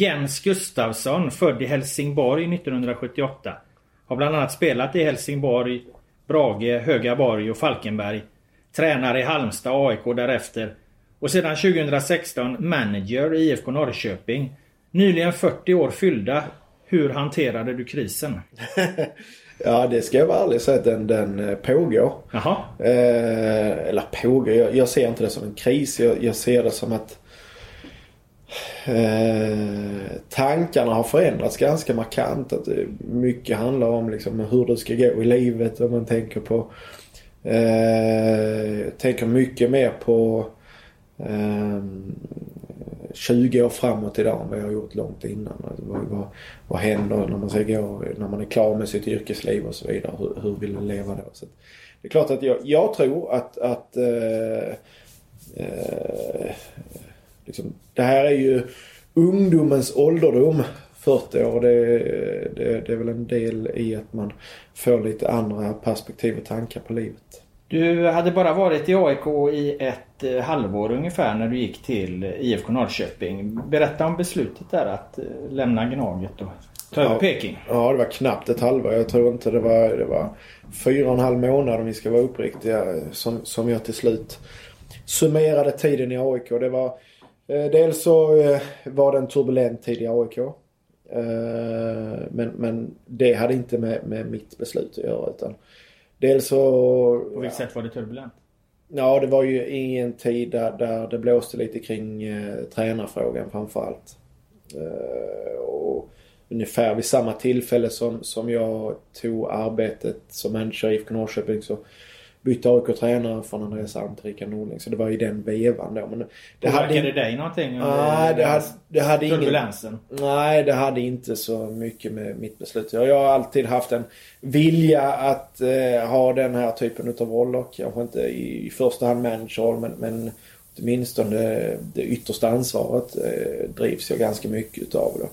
Jens Gustafsson, född i Helsingborg 1978. Har bland annat spelat i Helsingborg, Brage, Högaborg och Falkenberg. Tränare i Halmstad AIK därefter. Och sedan 2016 manager i IFK Norrköping. Nyligen 40 år fyllda. Hur hanterade du krisen? ja, det ska jag vara ärlig och säga att den, den eh, pågår. Jaha. Eh, eller pågår, jag, jag, ser inte det som en kris. Jag, jag ser det som att eh, tankarna har förändrats ganska markant. Att eh, mycket handlar om liksom hur det ska gå i livet. Om man tänker på eh, tänker mycket mer på eh, 20 år framåt idag än vad jag har gjort långt innan. Alltså vad, vad, vad händer när man, ska gå, när man är klar med sitt yrkesliv och så vidare. Hur, hur vill man leva då? Så det är klart att jag, jag tror att, att eh, eh, liksom, det här är ju ungdomens ålderdom. 40 år. Det, det, det är väl en del i att man får lite andra perspektiv och tankar på livet. Du hade bara varit i AIK i ett eh, halvår ungefär när du gick till IFK Norrköping. Berätta om beslutet där att eh, lämna Gnaget och ta över ja, Peking. Ja, det var knappt ett halvår. Jag tror inte det var, det var fyra och en halv månad om vi ska vara uppriktiga som, som jag till slut summerade tiden i AIK. Det var, dels så eh, var det en turbulent tid i AIK. Eh, men, men det hade inte med, med mitt beslut att göra utan Dels så... På vilket ja. sätt var det turbulent? Ja, det var ju i en tid där, där det blåste lite kring eh, tränarfrågan framförallt. Eh, och ungefär vid samma tillfälle som, som jag tog arbetet som manager i IFK Norrköping så bytte AIK tränare från Andreas Alm till Rickard Norling. Så det var i den vevan då. Men det Påverkade hade... dig någonting? Nej, det hade, det hade turbulensen? Ingen... Nej, det hade inte så mycket med mitt beslut Jag har alltid haft en vilja att eh, ha den här typen av roller. Kanske inte i, i första hand managerroll men, men åtminstone det, det yttersta ansvaret eh, drivs jag ganska mycket utav. Då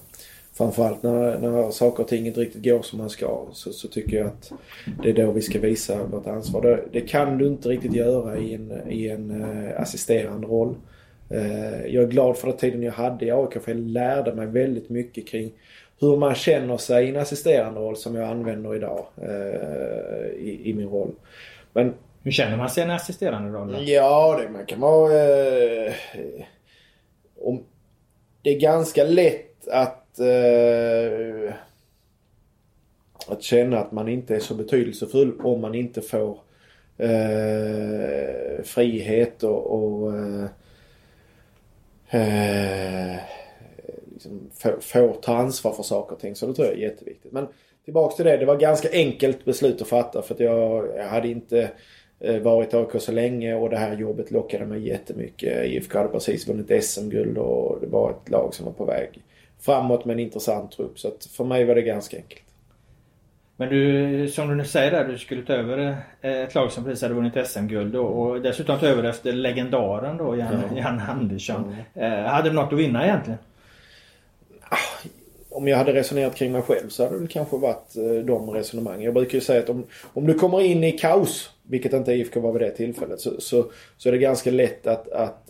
framförallt när, när saker och ting inte riktigt går som man ska så, så tycker jag att det är då vi ska visa vårt ansvar. Det, det kan du inte riktigt göra i en, i en uh, assisterande roll. Uh, jag är glad för den tiden jag hade i AIK för jag lärde mig väldigt mycket kring hur man känner sig i en assisterande roll som jag använder idag uh, i, i, min roll. Men, Hur känner man sig i en assisterande roll? Då? Ja, det, man kan vara... om, det är ganska lätt att eh, att känna att man inte är så betydelsefull om man inte får eh, frihet och, och eh, eh liksom får ta ansvar för saker och ting. Så det tror jag är jätteviktigt. Men tillbaks till det. Det var ganska enkelt beslut att fatta för att jag, jag hade inte eh, varit varit AIK så länge och det här jobbet lockade mig jättemycket. IFK hade precis vunnit SM-guld och det var ett lag som var på väg framåt med en intressant trupp. Så att för mig var det ganska enkelt. Men du, som du nu säger där, du skulle ta över eh, ett lag som precis hade vunnit SM-guld och dessutom ta över efter legendaren då, Jan, ja. Jan Andersson. Mm. Eh, hade du något att vinna egentligen? Ah, om jag hade resonerat kring mig själv så hade det kanske varit eh, de resonemangen. Jag brukar ju säga att om, om du kommer in i kaos, vilket inte IFK var vid det tillfället, så, så, så är det ganska lätt att, att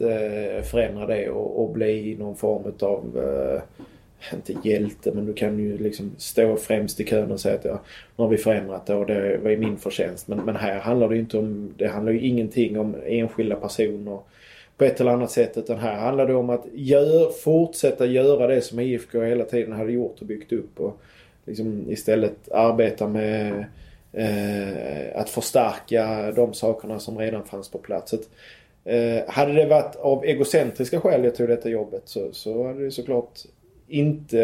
förändra det och, och bli någon form utav inte hjälte men du kan ju liksom stå främst i kön och säga att ja, nu har vi förändrat det och det var ju min förtjänst. Men, men här handlar det ju inte om, det handlar ju ingenting om enskilda personer på ett eller annat sätt utan här handlar det om att gör, fortsätta göra det som IFK hela tiden hade gjort och byggt upp och liksom istället arbeta med eh, att förstärka de sakerna som redan fanns på plats. Att, eh, hade det varit av egocentriska skäl jag tog detta jobbet så, så hade det såklart inte...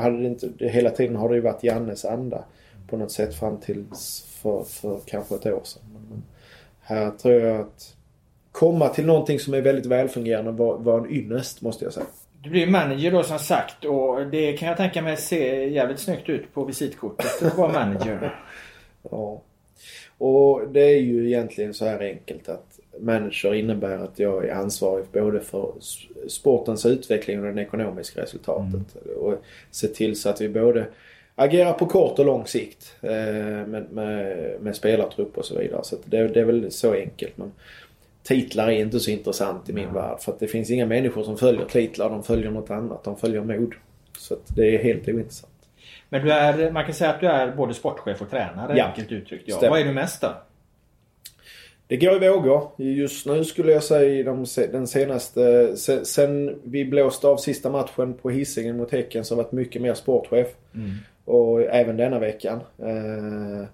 Hade det inte... Hela tiden har det ju varit Jannes anda på något sätt fram till för, för kanske ett år sedan. Men här tror jag att komma till någonting som är väldigt välfungerande var, var en ynnest måste jag säga. Du blir manager då som sagt och det kan jag tänka mig se jävligt snyggt ut på visitkortet att vara manager. ja. Och det är ju egentligen så här enkelt att manager innebär att jag är ansvarig både för sportens utveckling och det ekonomiska resultatet. Mm. Och se till så att vi både agerar på kort och lång sikt eh, med, med, med spelartrupp och så vidare. Så det, det, är väl så enkelt. Men titlar är inte så intressant i min Nej. värld. För att det finns inga människor som följer titlar. De följer något annat. De följer mod. Så att det är helt ointressant. Men du är, man kan säga att du är både sportchef och tränare Ja. enkelt uttryckt. Ja. Stämmer. Vad är du mest då? Det går i vågor. Just nu skulle jag säga de, den senaste... Sen, sen vi blåste av sista matchen på Hisingen mot Häcken så har varit mycket mer sportchef. Och även denna veckan. Eh,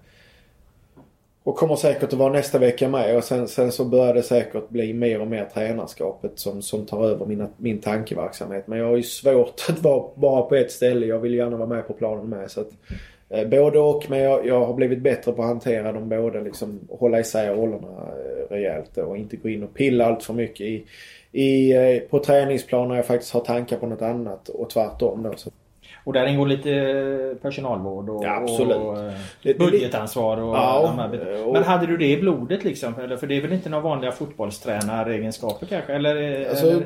och kommer säkert att vara nästa vecka med. Och sen, sen så börjar det säkert bli mer och mer tränarskapet som, som tar över mina, min tankeverksamhet. Men jag har ju svårt att vara bara på ett ställe. Jag vill gärna vara med på planen med. Så att, Eh, både och. Men jag, jag har blivit bättre på att hantera dem båda. Liksom, hålla isär rollerna eh, rejält och inte gå in och pilla allt för mycket i, i, eh, på träningsplan när jag faktiskt har tankar på något annat och tvärtom då. Så och där ingår lite personalvård och, Ja, och eh, budgetansvar och Ja, bitarna. och- Men hade du det i blodet liksom? Eller, för det är väl inte några vanliga fotbollstränaregenskaper kanske? Eller, Alltså, eller?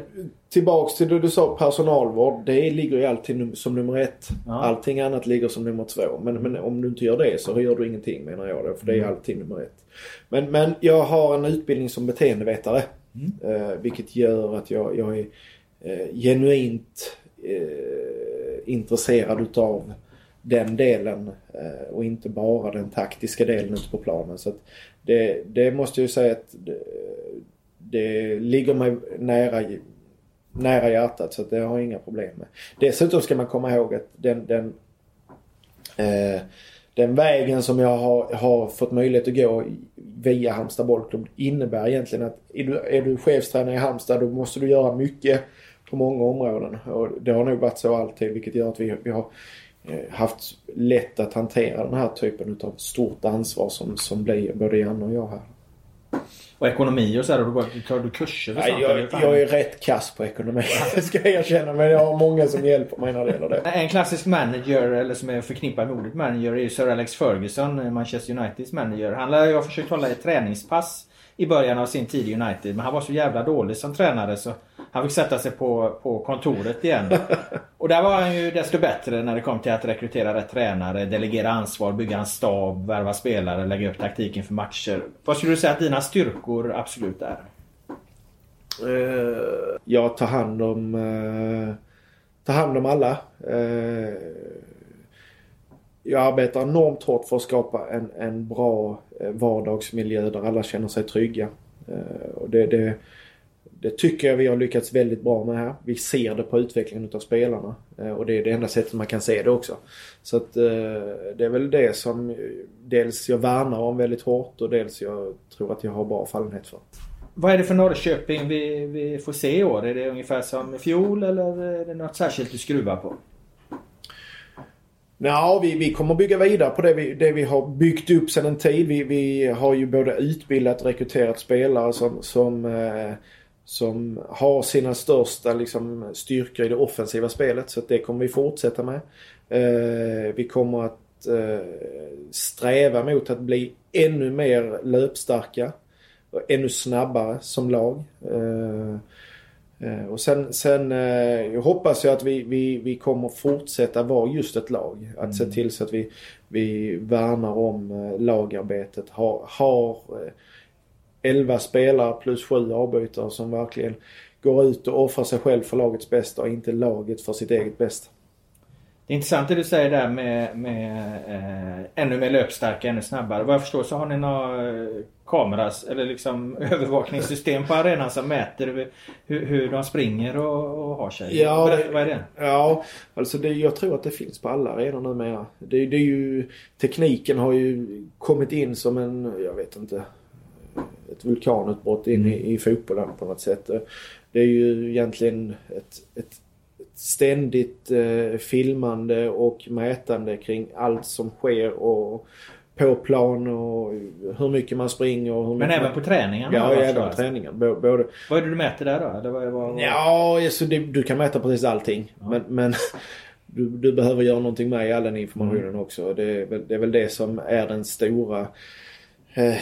tillbaks till det du sa, personalvård. Det ligger ju alltid som nummer ett. Ja. Allting annat ligger som nummer två. Men, men om du inte gör det så gör du ingenting menar jag då. För det är Mm. alltid nummer ett. Men, men jag har en utbildning som beteendevetare. Mm. Eh, vilket gör att jag, jag är eh, genuint eh, intresserad utav den delen eh, och inte bara den taktiska delen ute på planen. Så att det, det måste jag ju säga att det, det ligger mig nära, nära hjärtat så att det har jag inga problem med. Dessutom ska man komma ihåg att den, den, eh, den vägen som jag har, har fått möjlighet att gå via Halmstad bollklubb innebär egentligen att är du, är du chefstränare i Halmstad då måste du göra mycket på många områden. Och det har nog varit så alltid vilket gör att vi, vi har eh, haft lätt att hantera den här typen av stort ansvar som, som blir både Janne och jag här. Och ekonomi och så här, och då bara- tar du kurser Nej, sånt? jag, eller fan? jag är rätt kass på ekonomi, det ska jag erkänna. Men jag har många som hjälper mig när det gäller det. En klassisk manager, eller som är förknippad med ordet manager, är ju Sir Alex Ferguson, Manchester Uniteds manager. Han lär ju ha försökt hålla ett träningspass i början av sin tid i United. Men han var så jävla dålig som tränare så han fick sätta sig på, på kontoret igen. Och där var han ju desto bättre när det kom till att rekrytera rätt tränare, delegera ansvar, bygga en stab, värva spelare, lägga upp taktiken för matcher. Vad skulle du säga att dina styrkor absolut är? Eh, jag tar hand om, uh, tar hand om alla. Eh, jag arbetar enormt hårt för att skapa en, en bra eh, vardagsmiljö där alla känner sig trygga. Eh, och det, det, det tycker jag vi har lyckats väldigt bra med här. Vi ser det på utvecklingen utav spelarna. Eh, och det är det enda sättet man kan se det också. Så att eh, det är väl det som eh, dels jag värnar om väldigt hårt och dels jag tror att jag har bra fallenhet för. Vad är det för Norrköping vi, vi får se i år? Är det ungefär som i fjol eller är det något särskilt du skruvar på? Ja, vi, vi kommer bygga vidare på det vi, det vi har byggt upp sedan en tid. Vi, vi har ju både utbildat och rekryterat spelare som, som, eh, som har sina största liksom, styrkor i det offensiva spelet. Så det kommer vi fortsätta med. Eh, vi kommer att eh, sträva mot att bli ännu mer löpstarka. Och ännu snabbare som lag. Eh, Eh, Och sen, sen eh, hoppas jag att vi, vi, vi kommer fortsätta vara just ett lag. Att se till så att vi, vi värnar om eh, lagarbetet. Har, har 11 spelare plus 7 avbytare som verkligen går ut och offrar sig själv för lagets bästa och inte laget för sitt eget bästa. Det är intressant det du säger där med, med eh, ännu mer löpstarka, ännu snabbare. Vad jag förstår så har ni några eh, kameras eller liksom övervakningssystem på arenan som mäter hur, hur de springer och, och har sig. Ja, vad, det- vad är det? Ja, alltså det, jag tror att det finns på alla arenor numera. Det, det är ju, tekniken har ju kommit in som en, jag vet inte, ett vulkanutbrott in i, i fotbollen på något sätt. Det är ju egentligen ett, ett, ett ständigt eh, filmande och mätande kring allt som sker och på plan och hur mycket man springer och hur Men även på man... träningarna? Ja, vad jag även på träningen. Bå- Både, Vad är det du mäter där då? Eller vad, vad? Ja, alltså det, du kan mäta precis allting. Ja. Men, men du, du behöver göra någonting med all den informationen Mm. också. Det är, väl, det är väl det som är den stora eh,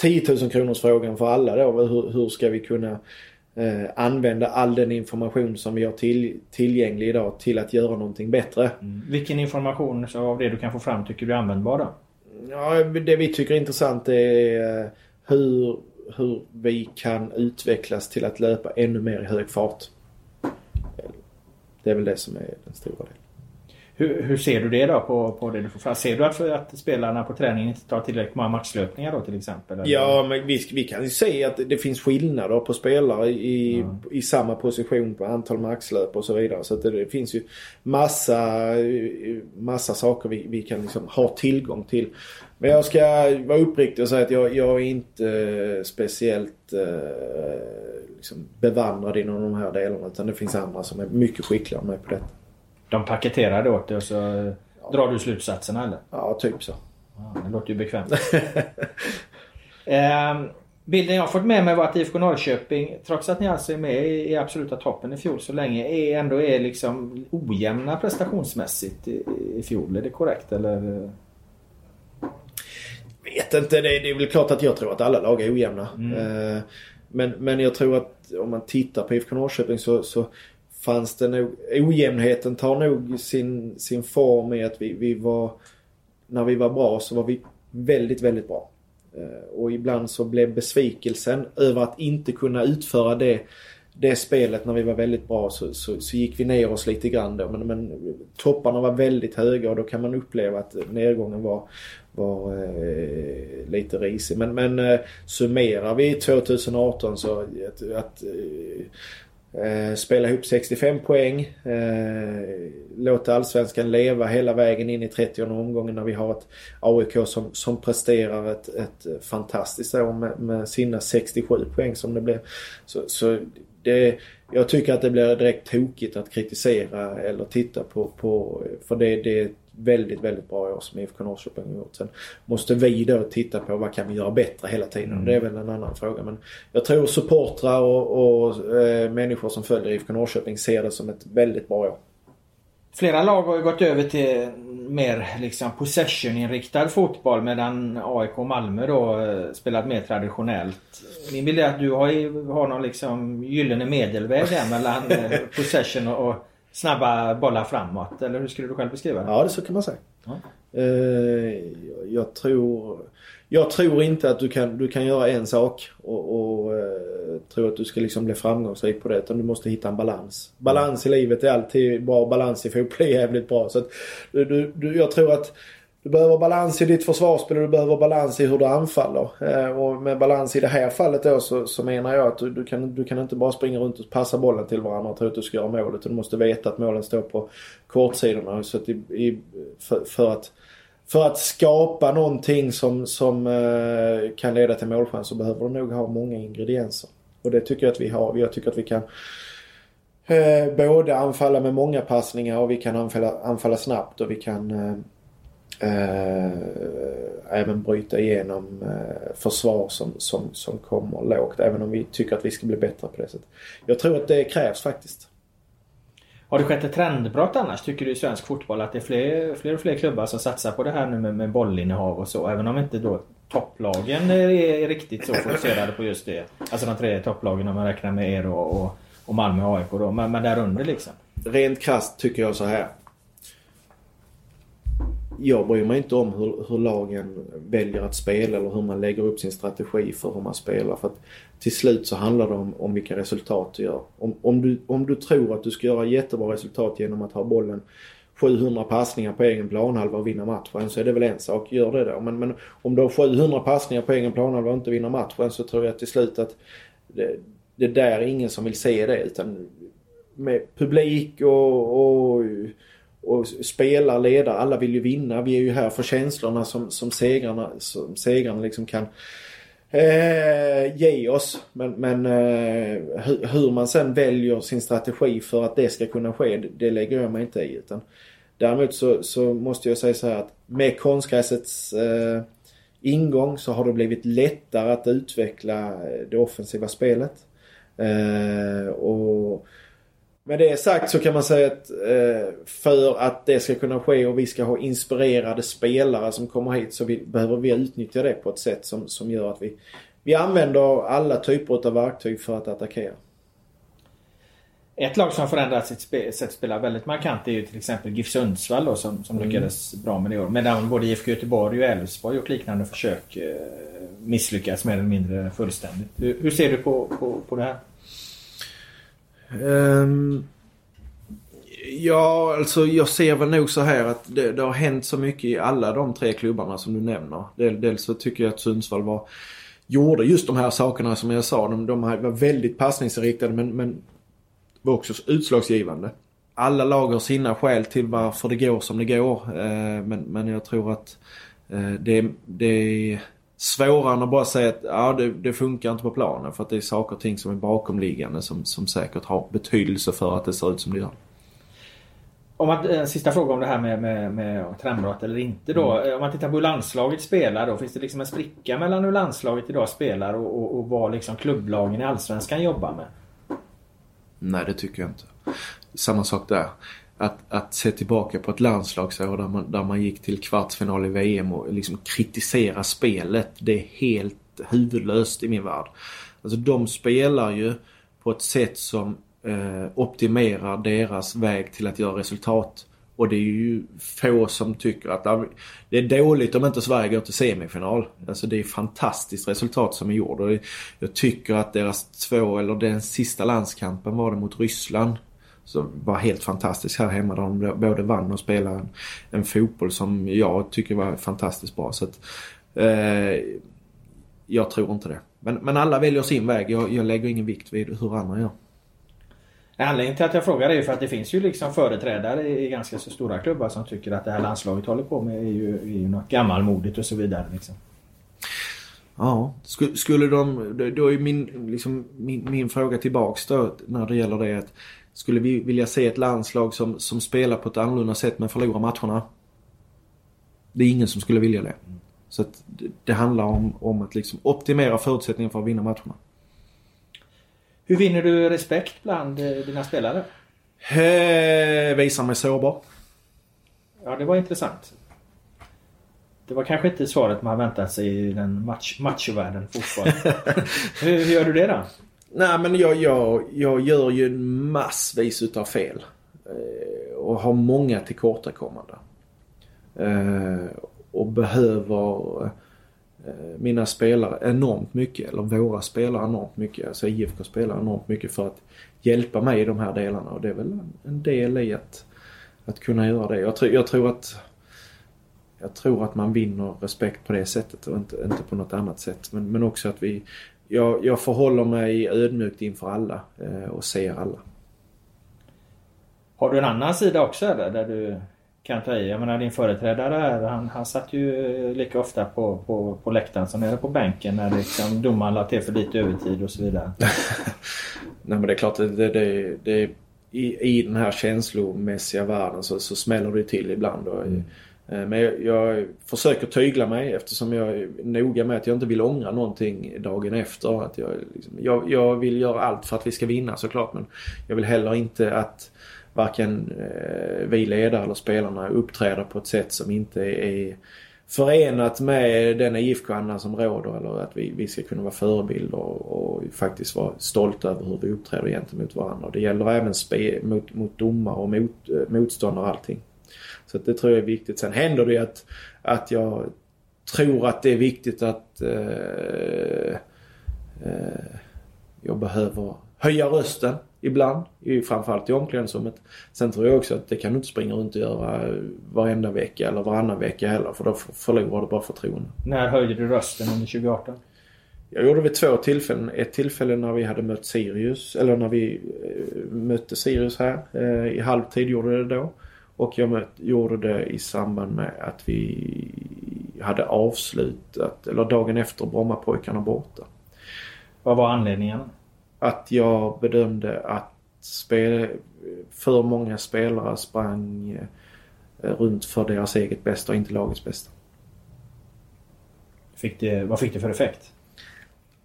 10 000 kronors frågan för alla då. Hur, hur ska vi kunna eh, använda all den information som vi har till, tillgänglig idag till att göra någonting bättre. Mm. Vilken information av det du kan få fram tycker du är användbar då? Ja, det vi tycker är intressant är eh, hur, hur vi kan utvecklas till att löpa ännu mer i hög fart. Det är väl det som är den stora delen. Hur, hur, ser du det då på, på det du får fram? Ser du att, att spelarna på träningen inte tar tillräckligt många matchlöpningar då till exempel? Eller? Ja, men vi, vi kan ju se att det finns skillnader på spelare i, mm. i samma position på antal maxlöp och så vidare. Så det, det, finns ju massa, massa saker vi, vi kan liksom ha tillgång till. Men jag ska vara uppriktig och säga att jag, jag är inte speciellt eh, liksom bevandrad inom de här delarna. Utan det finns andra som är mycket skickligare med på detta. De paketerar det åt dig och så ja. drar du slutsatserna eller? Ja, typ så. Ja, det låter ju bekvämt. eh, bilden jag fått med mig var att IFK Norrköping, trots att ni alltså är med i absoluta toppen i fjol så länge, är, ändå är liksom ojämna prestationsmässigt i, i fjol. Är det korrekt eller? Vet inte. Det, det är väl klart att jag tror att alla lag är ojämna. Mm. Eh, men, men jag tror att om man tittar på IFK Norrköping så, så fanns det nog, ojämnheten tar nog sin, sin form i att vi, vi var, när vi var bra så var vi väldigt, väldigt bra. Eh, och ibland så blev besvikelsen över att inte kunna utföra det, det spelet när vi var väldigt bra så, så, så gick vi ner oss lite grann då. Men, men topparna var väldigt höga och då kan man uppleva att nedgången var, var eh, lite risig. Men, men eh, summerar vi 2018 så att, att eh, Eh, spela ihop 65 poäng. Eh, låta allsvenskan leva hela vägen in i 30 omgången när vi har ett AIK som, som presterar ett, ett fantastiskt år med, med sina 67 poäng som det blev. Så, så det, jag tycker att det blir direkt tokigt att kritisera eller titta på, på för det, det är väldigt, väldigt bra år som IFK Norrköping har gjort. Sen måste vi då titta på vad kan vi göra bättre hela tiden. Mm. Det är väl en annan fråga. Men jag tror supportrar och, och eh, människor som följer IFK Norrköping ser det som ett väldigt bra år. Flera lag har ju gått över till mer liksom possession-inriktad fotboll medan AIK och Malmö då eh, spelat mer traditionellt. Min bild är att du har, har någon liksom gyllene medelväg där mellan eh, possession och snabba bollar framåt. Eller hur skulle du själv beskriva det? Ja, det så kan man säga. Ja. Uh, jag tror... Jag tror inte att du kan, du kan göra en sak och, och uh, tro att du ska liksom bli framgångsrik på det. Utan du måste hitta en balans. Balans i livet är alltid bra. Balans i fotboll är jävligt bra. Så att, du, du, jag tror att du behöver balans i ditt försvarsspel och du behöver balans i hur du anfaller. Eh, och med balans i det här fallet då så, så menar jag att du, du, kan, du kan inte bara springa runt och passa bollen till varandra och tro att du ska göra målet. Du måste veta att målen står på kortsidorna. Så att i, i, för, för, att, för att skapa någonting som, som eh, kan leda till målchans så behöver du nog ha många ingredienser. Och det tycker jag att vi har. Jag tycker att vi kan eh, både anfalla med många passningar och vi kan anfalla, anfalla snabbt och vi kan eh, eh, även bryta igenom eh, försvar som, som, som kommer lågt. Även om vi tycker att vi ska bli bättre på det sättet. Jag tror att det krävs faktiskt. Har det skett ett trendbrott annars tycker du i svensk fotboll? Att det är fler, fler och fler klubbar som satsar på det här nu med, med bollinnehav och så. Även om inte då topplagen är, är riktigt så fokuserade på just det. Alltså de tre topplagen om man räknar med er och, och, och Malmö och AIK då. Men, men där under liksom. Rent krasst tycker jag så här jag bryr mig inte om hur, hur, lagen väljer att spela eller hur man lägger upp sin strategi för hur man spelar. För att till slut så handlar det om, om vilka resultat du gör. Om, om, du, om du tror att du ska göra jättebra resultat genom att ha bollen 700 passningar på egen planhalva och vinna matchen så är det väl en sak. Gör det då. Men, men om du har 700 passningar på egen planhalva och inte vinner matchen så tror jag till slut att det, det där är ingen som vill se det. Utan med publik och, och och spelar, ledare, alla vill ju vinna. Vi är ju här för känslorna som, som segrarna, som segrarna liksom kan eh, ge oss. Men, men eh, hur, hur, man sen väljer sin strategi för att det ska kunna ske, det, det lägger jag mig inte i. Utan däremot så, så måste jag säga så här att med konstgräsets eh, ingång så har det blivit lättare att utveckla eh, det offensiva spelet. Eh, och med det sagt så kan man säga att eh, för att det ska kunna ske och vi ska ha inspirerade spelare som kommer hit så vi, behöver vi utnyttja det på ett sätt som, som gör att vi, vi använder alla typer av verktyg för att attackera. Ett lag som har förändrat sitt spe, sätt att spela väldigt markant är ju till exempel GIF Sundsvall då, som, som mm. lyckades bra med det år. Medan både IFK Göteborg och Elfsborg gjort liknande försök. Eh, misslyckats mer eller mindre fullständigt. Hur, hur ser du på, på, på det här? Um, ja, alltså jag ser väl nog så här att det, det, har hänt så mycket i alla de tre klubbarna som du nämner. Dels så tycker jag att Sundsvall var gjorde just de här sakerna som jag sa. De, de var väldigt passningsinriktade men, men var också utslagsgivande. Alla lag har sina skäl till varför det går som det går. Eh, men, men jag tror att eh, det, det är svårare än att bara säga att ja, det, det, funkar inte på planen. För att det är saker och ting som är bakomliggande som, som säkert har betydelse för att det ser ut som det gör. Om man, en sista fråga om det här med, med, med trendbrott eller inte då. Mm. Om man tittar på hur landslaget spelar då. Finns det liksom en spricka mellan hur landslaget idag spelar och, och, och vad liksom klubblagen i Allsvenskan jobbar med? Nej, det tycker jag inte. Samma sak där. Att, att se tillbaka på ett landslagsår där man, där man gick till kvartsfinal i VM och liksom kritisera spelet. Det är helt huvudlöst i min värld. Alltså de spelar ju på ett sätt som eh, optimerar deras väg till att göra resultat. Och det är ju få som tycker att det är dåligt om inte Sverige går till semifinal. Alltså det är fantastiskt resultat som är gjort. Och jag tycker att deras två, eller den sista landskampen var det mot Ryssland. Som var helt fantastisk här hemma. Där de både vann och spelade en, en fotboll som jag tycker var fantastiskt bra. Så att, eh, jag tror inte det. Men, men alla väljer sin väg. Jag, jag lägger ingen vikt vid hur andra gör. Anledningen till att jag frågar är för att det finns ju liksom företrädare i ganska så stora klubbar som tycker att det här landslaget håller på med är ju, är ju något gammalmodigt och så vidare. Liksom. Ja, skulle de... Då är min, liksom, min, min fråga tillbaks då när det gäller det att skulle vi vilja se ett landslag som, som spelar på ett annorlunda sätt men förlorar matcherna? Det är ingen som skulle vilja det. Så att det, det handlar om, om att liksom optimera förutsättningarna för att vinna matcherna. Hur vinner du respekt bland eh, dina spelare? Eh, visa mig sårbar. Ja, det var intressant. Det var kanske inte svaret man väntat sig i den match, machovärlden fortfarande. hur, hur gör du det då? Nej men jag, jag, jag gör ju massvis utav fel. Eh, och har många tillkortakommanden. Eh, och behöver Eh, mina spelare enormt mycket, eller våra spelare enormt mycket, alltså IFK spelar enormt mycket för att hjälpa mig i de här delarna och det är väl en del i att, att kunna göra det. Jag, tror, jag tror att jag tror att man vinner respekt på det sättet och inte, inte på något annat sätt. Men, men också att vi... Jag, jag förhåller mig ödmjukt inför alla eh, och ser alla. Har du en annan sida också eller? Där du kan ta i. Jag menar din företrädare här, han, han satt ju lika ofta på, på, på läktaren som nere på bänken när liksom domaren la till för lite övertid och så vidare. Nej men det är klart, det, det, det, det i, i den här känslomässiga världen så, så smäller det till ibland. Och, mm. Eh, men jag, jag, försöker tygla mig eftersom jag är noga med att jag inte vill ångra någonting dagen efter. Att jag, liksom, jag, jag vill göra allt för att vi ska vinna såklart men jag vill heller inte att varken eh, vi ledare eller spelarna uppträder på ett sätt som inte är förenat med den IFK-anda som råder eller att vi, vi ska kunna vara förebilder och, och faktiskt vara stolta över hur vi uppträder gentemot varandra. Det gäller även spe, mot, mot domare och mot, eh, motståndare och allting. Så det tror jag är viktigt. Sen händer det att, att jag tror att det är viktigt att eh, eh, jag behöver höja rösten ibland. Framförallt i omklädningsrummet. Sen tror jag också att det kan du inte springa runt och göra varenda vecka eller varannan vecka heller. För då förlorar du bara förtroende. När höjde du rösten under 2018? Jag gjorde det vid två tillfällen. Ett tillfälle när vi hade mött Sirius. Eller när vi eh, mötte Sirius här. Eh, I halvtid gjorde det då. Och jag mött, gjorde det i samband med att vi hade avslutat, eller dagen efter Brommapojkarna borta. Vad var anledningen? att jag bedömde att spel, för många spelare sprang eh, runt för deras eget bästa och inte lagets bästa. Fick det, vad fick det för effekt?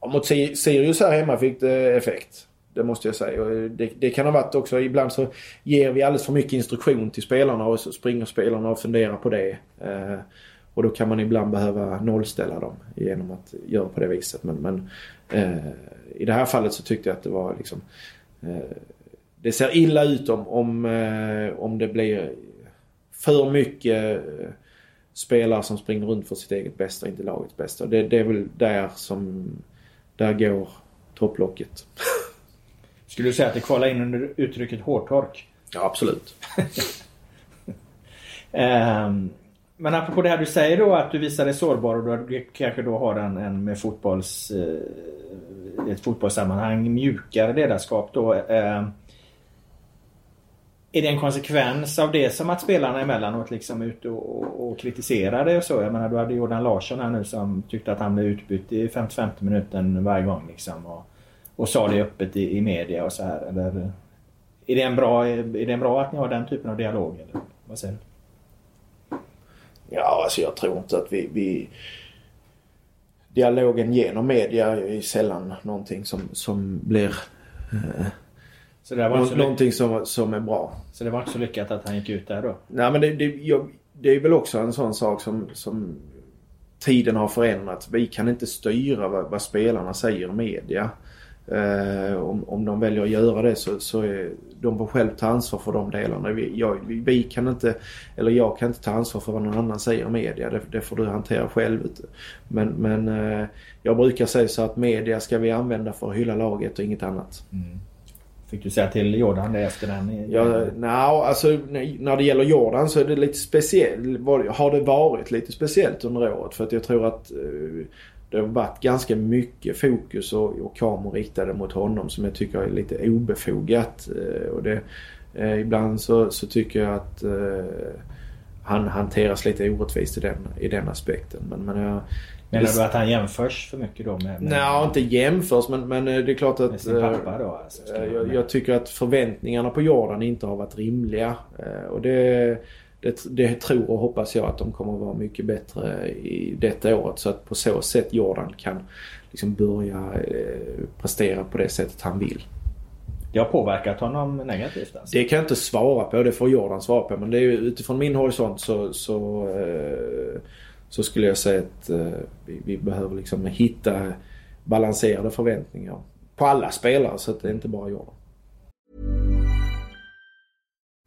mot Sirius här hemma fick det effekt. Det måste jag säga. Det, det, kan ha varit också, ibland så ger vi alldeles för mycket instruktion till spelarna och så springer spelarna och funderar på det. Eh, och då kan man ibland behöva nollställa dem genom att göra på det viset. Men, men eh, i det här fallet så tyckte jag att det var liksom... Eh, det ser illa ut om, om, eh, om det blir för mycket eh, spelare som springer runt för sitt eget bästa, inte lagets bästa. Det, det är väl där som... Där går topplocket. Skulle du säga att det kvalar in under uttrycket hårtork? Ja, absolut. um, men apropå det här du säger då att du visar dig sårbar och du kanske då har en, en med fotbolls... Uh, ett fotbollssammanhang mjukare ledarskap då. Uh, är det en konsekvens av det som att spelarna emellanåt liksom är ute och, och, och kritiserar det och så? Jag menar du hade Jordan Larsson här nu som tyckte att han blev utbytt i 55 minuten varje gång liksom. Och, och sa det öppet i, i media och så här. Eller, är, det en bra, är det en bra att ni har den typen av dialog? Eller? Vad säger du? Ja, alltså jag tror inte att vi, vi... Dialogen genom media är sällan någonting som, som blir... Eh, så det var Nå någonting som, som är bra. Så det var inte så lyckat att han gick ut där då? Nej men det, det, jag, det är väl också en sån sak som, som tiden har förändrats. Vi kan inte styra vad, vad spelarna säger i media. Eh, om, om de väljer att göra det så, så är de får själv ta ansvar för de delarna. Vi, jag, vi kan inte, eller jag kan inte ta ansvar för vad någon annan säger i media. Det, det får du hantera själv. Men, men eh, jag brukar säga så att media ska vi använda för att hylla laget och inget annat. Mm. Fick du säga till Jordan det efter den? Ja, no, alltså när det gäller Jordan så är det lite speciellt. Har det varit lite speciellt under året för att jag tror att eh, det har varit ganska mycket fokus och, och kameror riktade mot honom som jag tycker är lite obefogat. Eh, och det, eh, ibland så, så, tycker jag att eh, han hanteras lite orättvist i den, i den aspekten. Men, men jag, Menar du att han jämförs för mycket då? Med, med Nej, inte jämförs men, men det är klart att... Med sin pappa då alltså, jag, jag, tycker att förväntningarna på Jordan inte har varit rimliga. Och det det, det tror och hoppas jag att de kommer att vara mycket bättre i detta året så att på så sätt Jordan kan liksom börja eh, prestera på det sättet han vill. Det har påverkat honom negativt alltså. Det kan jag inte svara på. Det får Jordan svara på. Men det är utifrån min horisont så, så, eh, så skulle jag säga att eh, vi, vi, behöver liksom hitta balanserade förväntningar på alla spelare så att det är inte bara Jordan.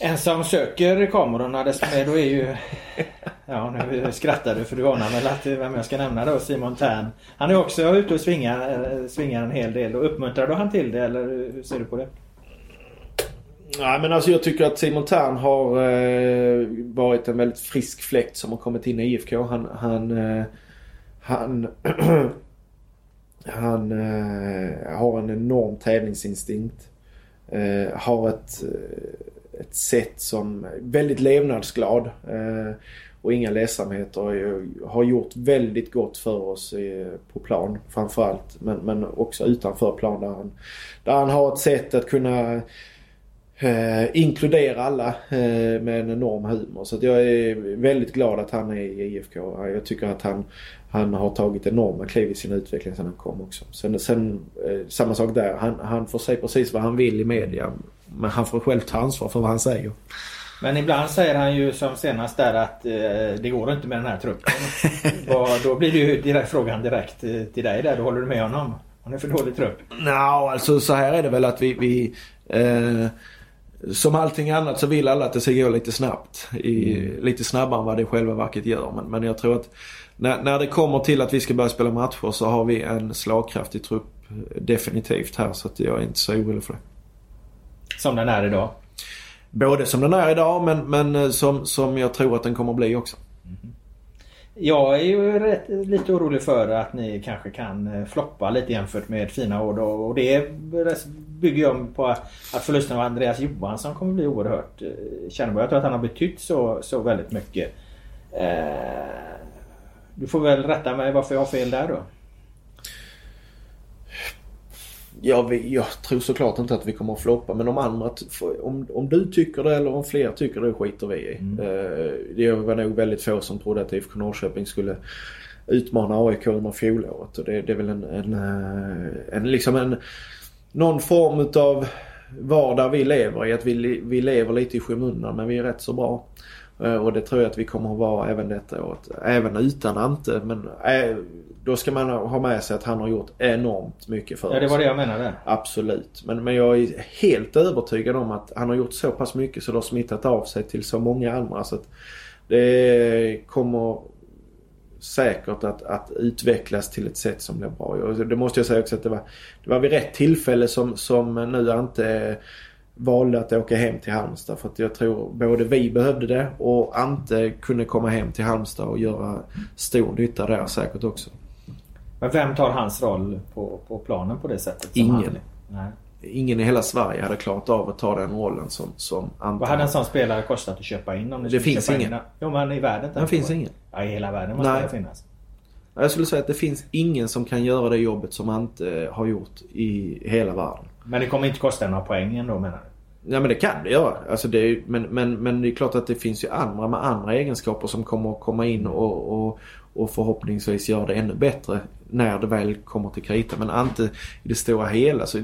En som söker kamerorna desto mer då är ju... Ja nu skrattar du för du anar väl att vem jag ska nämna då, Simon Tern. Han är också ute och svingar, eh, svingar en hel del. Och uppmuntrar du han till det eller hur ser du på det? Nej men alltså jag tycker att Simon Tern har eh, varit en väldigt frisk fläkt som har kommit in i IFK. Han... Han... Eh, han, han eh, har en enorm tävlingsinstinkt. Eh, har ett ett sätt som väldigt levnadsglad eh, och inga ledsamheter. Har gjort väldigt gott för oss eh, på plan framförallt. Men, men också utanför plan där han, där han har ett sätt att kunna eh, inkludera alla eh, med en enorm humor. Så jag är väldigt glad att han är i IFK. Jag tycker att han, han har tagit enorma kliv i sin utveckling sedan han kom också. Sen, sen eh, samma sak där. Han, han får säga precis vad han vill i media. Men han får själv ta ansvar för vad han säger. Men ibland säger han ju som senast där att eh, det går inte med den här truppen. då blir det ju direkt, frågan direkt eh, till dig där. Då håller du med honom? Han är för dålig trupp. No, alltså så här är det väl att vi... vi eh, som allting annat så vill alla att det ska gå lite snabbt. I, mm. Lite snabbare än vad det själva verket gör. Men, men jag tror att när, när det kommer till att vi ska börja spela matcher så har vi en slagkraftig trupp definitivt här. Så att jag är inte så orolig för det. Som den är idag? Både som den är idag men, men eh, som, som jag tror att den kommer att bli också. Mm. Jag är ju rätt, lite orolig för att ni kanske kan eh, floppa lite jämfört med fina år. Då, och det bygger jag på att förlusten av Andreas Johansson kommer bli oerhört eh, kännbar. Jag tror att han har betytt så, så väldigt mycket. du får väl rätta mig varför jag har fel där då. Ja, vi, jag tror såklart inte att vi kommer att floppa men om andra, om, om du tycker det eller om fler tycker det skiter vi i. Mm. Uh, det var nog väldigt få som trodde att IFK Norrköping skulle utmana AIK under fjolåret. Och det, det är väl en, en, eh, en, liksom en någon form utav vardag vi lever i. Att vi, vi lever lite i skymundan men vi är rätt så bra. Eh, och det tror jag att vi kommer att vara även detta året. Även utan Ante. Men äh, då ska man ha med sig att han har gjort enormt mycket för oss. Ja det var det jag menade. Absolut. Men, men jag är helt övertygad om att han har gjort så pass mycket så det har smittat av sig till så många andra. Så det kommer säkert att, att utvecklas till ett sätt som blir bra. Och det måste jag säga också att det var, det var vid rätt tillfälle som, som nu Ante valde att åka hem till Halmstad. För att jag tror både vi behövde det och Ante kunde komma hem till Halmstad och göra stor nytta där säkert också. Men vem tar hans roll på, på planen på det sättet? Ingen. Ingen i hela Sverige hade klarat av att ta den rollen som, som Ante. Vad hade en sån spelare kostat att köpa in? Om det finns ingen. In? Jo men i världen. Det finns ingen. Ja, i hela världen måste Nej. det finnas. Jag skulle säga att det finns ingen som kan göra det jobbet som Ante har gjort i hela världen. Men det kommer inte kosta några poäng ändå menar du? Ja men det kan det göra. Alltså det är, men, men, men det är klart att det finns ju andra med andra egenskaper som kommer att komma in och, och, och förhoppningsvis göra det ännu bättre när det väl kommer till krita. Men inte i det stora hela så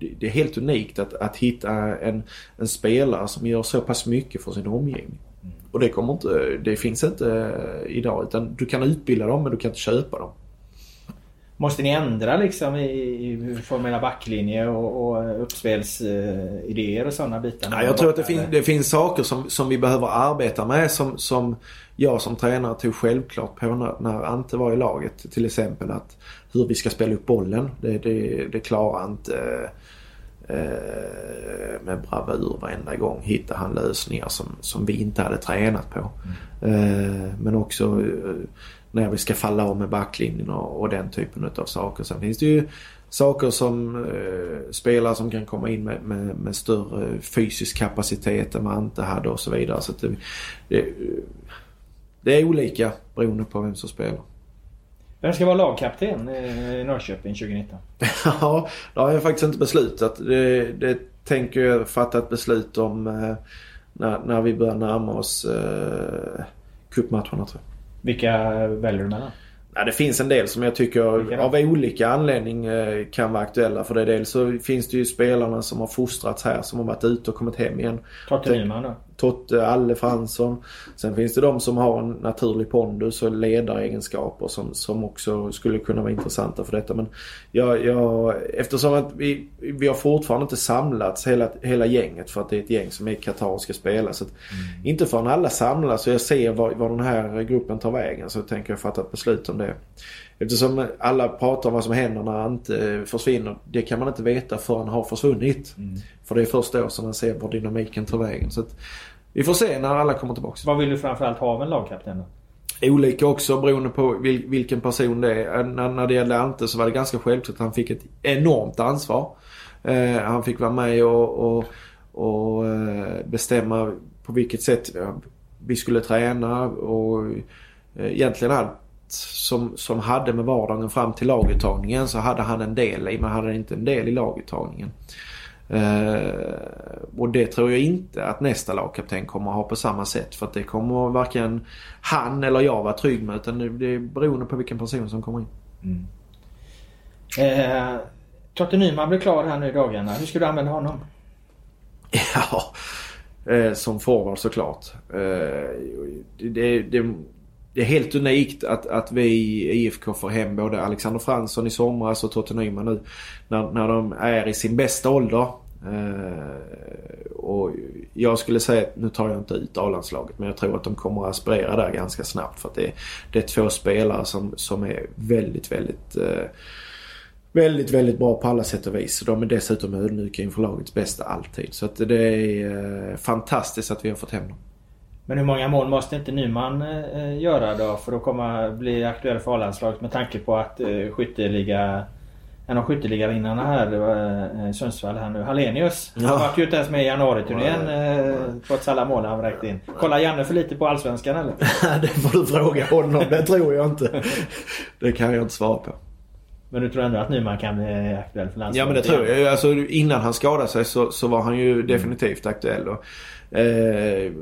det är helt unikt att, att hitta en, en spelare som gör så pass mycket för sin omgivning. Mm. Och det kommer inte, det finns inte idag utan du kan utbilda dem men du kan inte köpa dem. Måste ni ändra liksom i, i formella backlinje och, och uppspelsidéer och sådana bitar? Ja, jag tror att det, fin det finns saker som, som vi behöver arbeta med som, som jag som tränare tog självklart på när, när Ante var i laget. Till exempel att hur vi ska spela upp bollen. Det, det, det klarar inte eh, med bravur varenda gång. Hittar han lösningar som, som vi inte hade tränat på. Mm. Eh, men också eh, när vi ska falla av med backlinjen och, och den typen av saker. Sen finns det ju saker som eh, spelare som kan komma in med, med, med, större fysisk kapacitet än vad Ante hade och så vidare. Så det, det, det, är olika beroende på vem som spelar. Vem ska vara lagkapten i Norrköping 2019? ja, det har jag faktiskt inte beslutat. Det, det tänker jag fatta ett beslut om eh, när, när vi börjar närma oss eh, cupmatcherna tror jag. Vilka väljer du mellan? Ja, det finns en del som jag tycker av olika anledning eh, kan vara aktuella. För det dels så finns det ju spelarna som har fostrats här som har varit ute och kommit hem igen. Totte Nyman då? Totte, Alle Fransson. Sen finns det de som har en naturlig pondus och ledaregenskaper som, som också skulle kunna vara intressanta för detta. Men jag, jag, eftersom att vi, vi har fortfarande inte samlats hela, hela gänget för att det är ett gäng som är i Qatar och ska spela. Så mm. Inte förrän alla samlas och jag ser var, var den här gruppen tar vägen så tänker jag fatta ett beslut om det. Eftersom alla pratar om vad som händer när han inte försvinner. Det kan man inte veta förrän han har försvunnit. Mm. För det är först då som man ser var dynamiken tar vägen. Så vi får se när alla kommer tillbaka. Vad vill du framförallt ha av en lagkapten? Olika också beroende på vilken person det är. När, det gällde Ante så var det ganska självklart att han fick ett enormt ansvar. Eh, han fick vara med och, och, och eh, bestämma på vilket sätt vi skulle träna och eh, egentligen allt som, som hade med vardagen fram till laguttagningen så hade han en del i men hade inte en del i laguttagningen. Uh, och det tror jag inte att nästa lagkapten kommer att ha på samma sätt. För att det kommer varken han eller jag vara trygg med. Utan det är beroende på vilken person som kommer in. Mm. Eh, Totte Nyman blir klar här nu i dagarna. Hur ska du använda honom? Ja, eh, som forward såklart. Eh, det, det, det är helt unikt att, att vi i IFK får hem både Alexander Fransson i somras och Totte Nyman nu. När, när de är i sin bästa ålder. Eh, och jag skulle säga, nu tar jag inte ut A-landslaget, men jag tror att de kommer att aspirera där ganska snabbt. För att det, det är två spelare som, som är väldigt, väldigt eh, Väldigt, väldigt bra på alla sätt och vis. De är dessutom ödmjuka inför lagets bästa alltid. Så att det är eh, fantastiskt att vi har fått hem dem. Men hur många mål måste inte Nyman eh, göra då för att komma, bli aktuell för A-landslaget med tanke på att eh, skytteliga en av skytteligavinnarna här, eh, Sundsvall här nu, Hallenius. Ja. Han var ju inte ens med i januariturnén eh, trots alla mål han vräkte in. Kollar Janne för lite på Allsvenskan eller? det får du fråga honom. Det tror jag inte. Det kan jag inte svara på. Men du tror ändå att Nyman kan bli aktuell för landslaget? Ja men det tror jag. Alltså, innan han skadade sig så, så var han ju definitivt aktuell. Och, eh,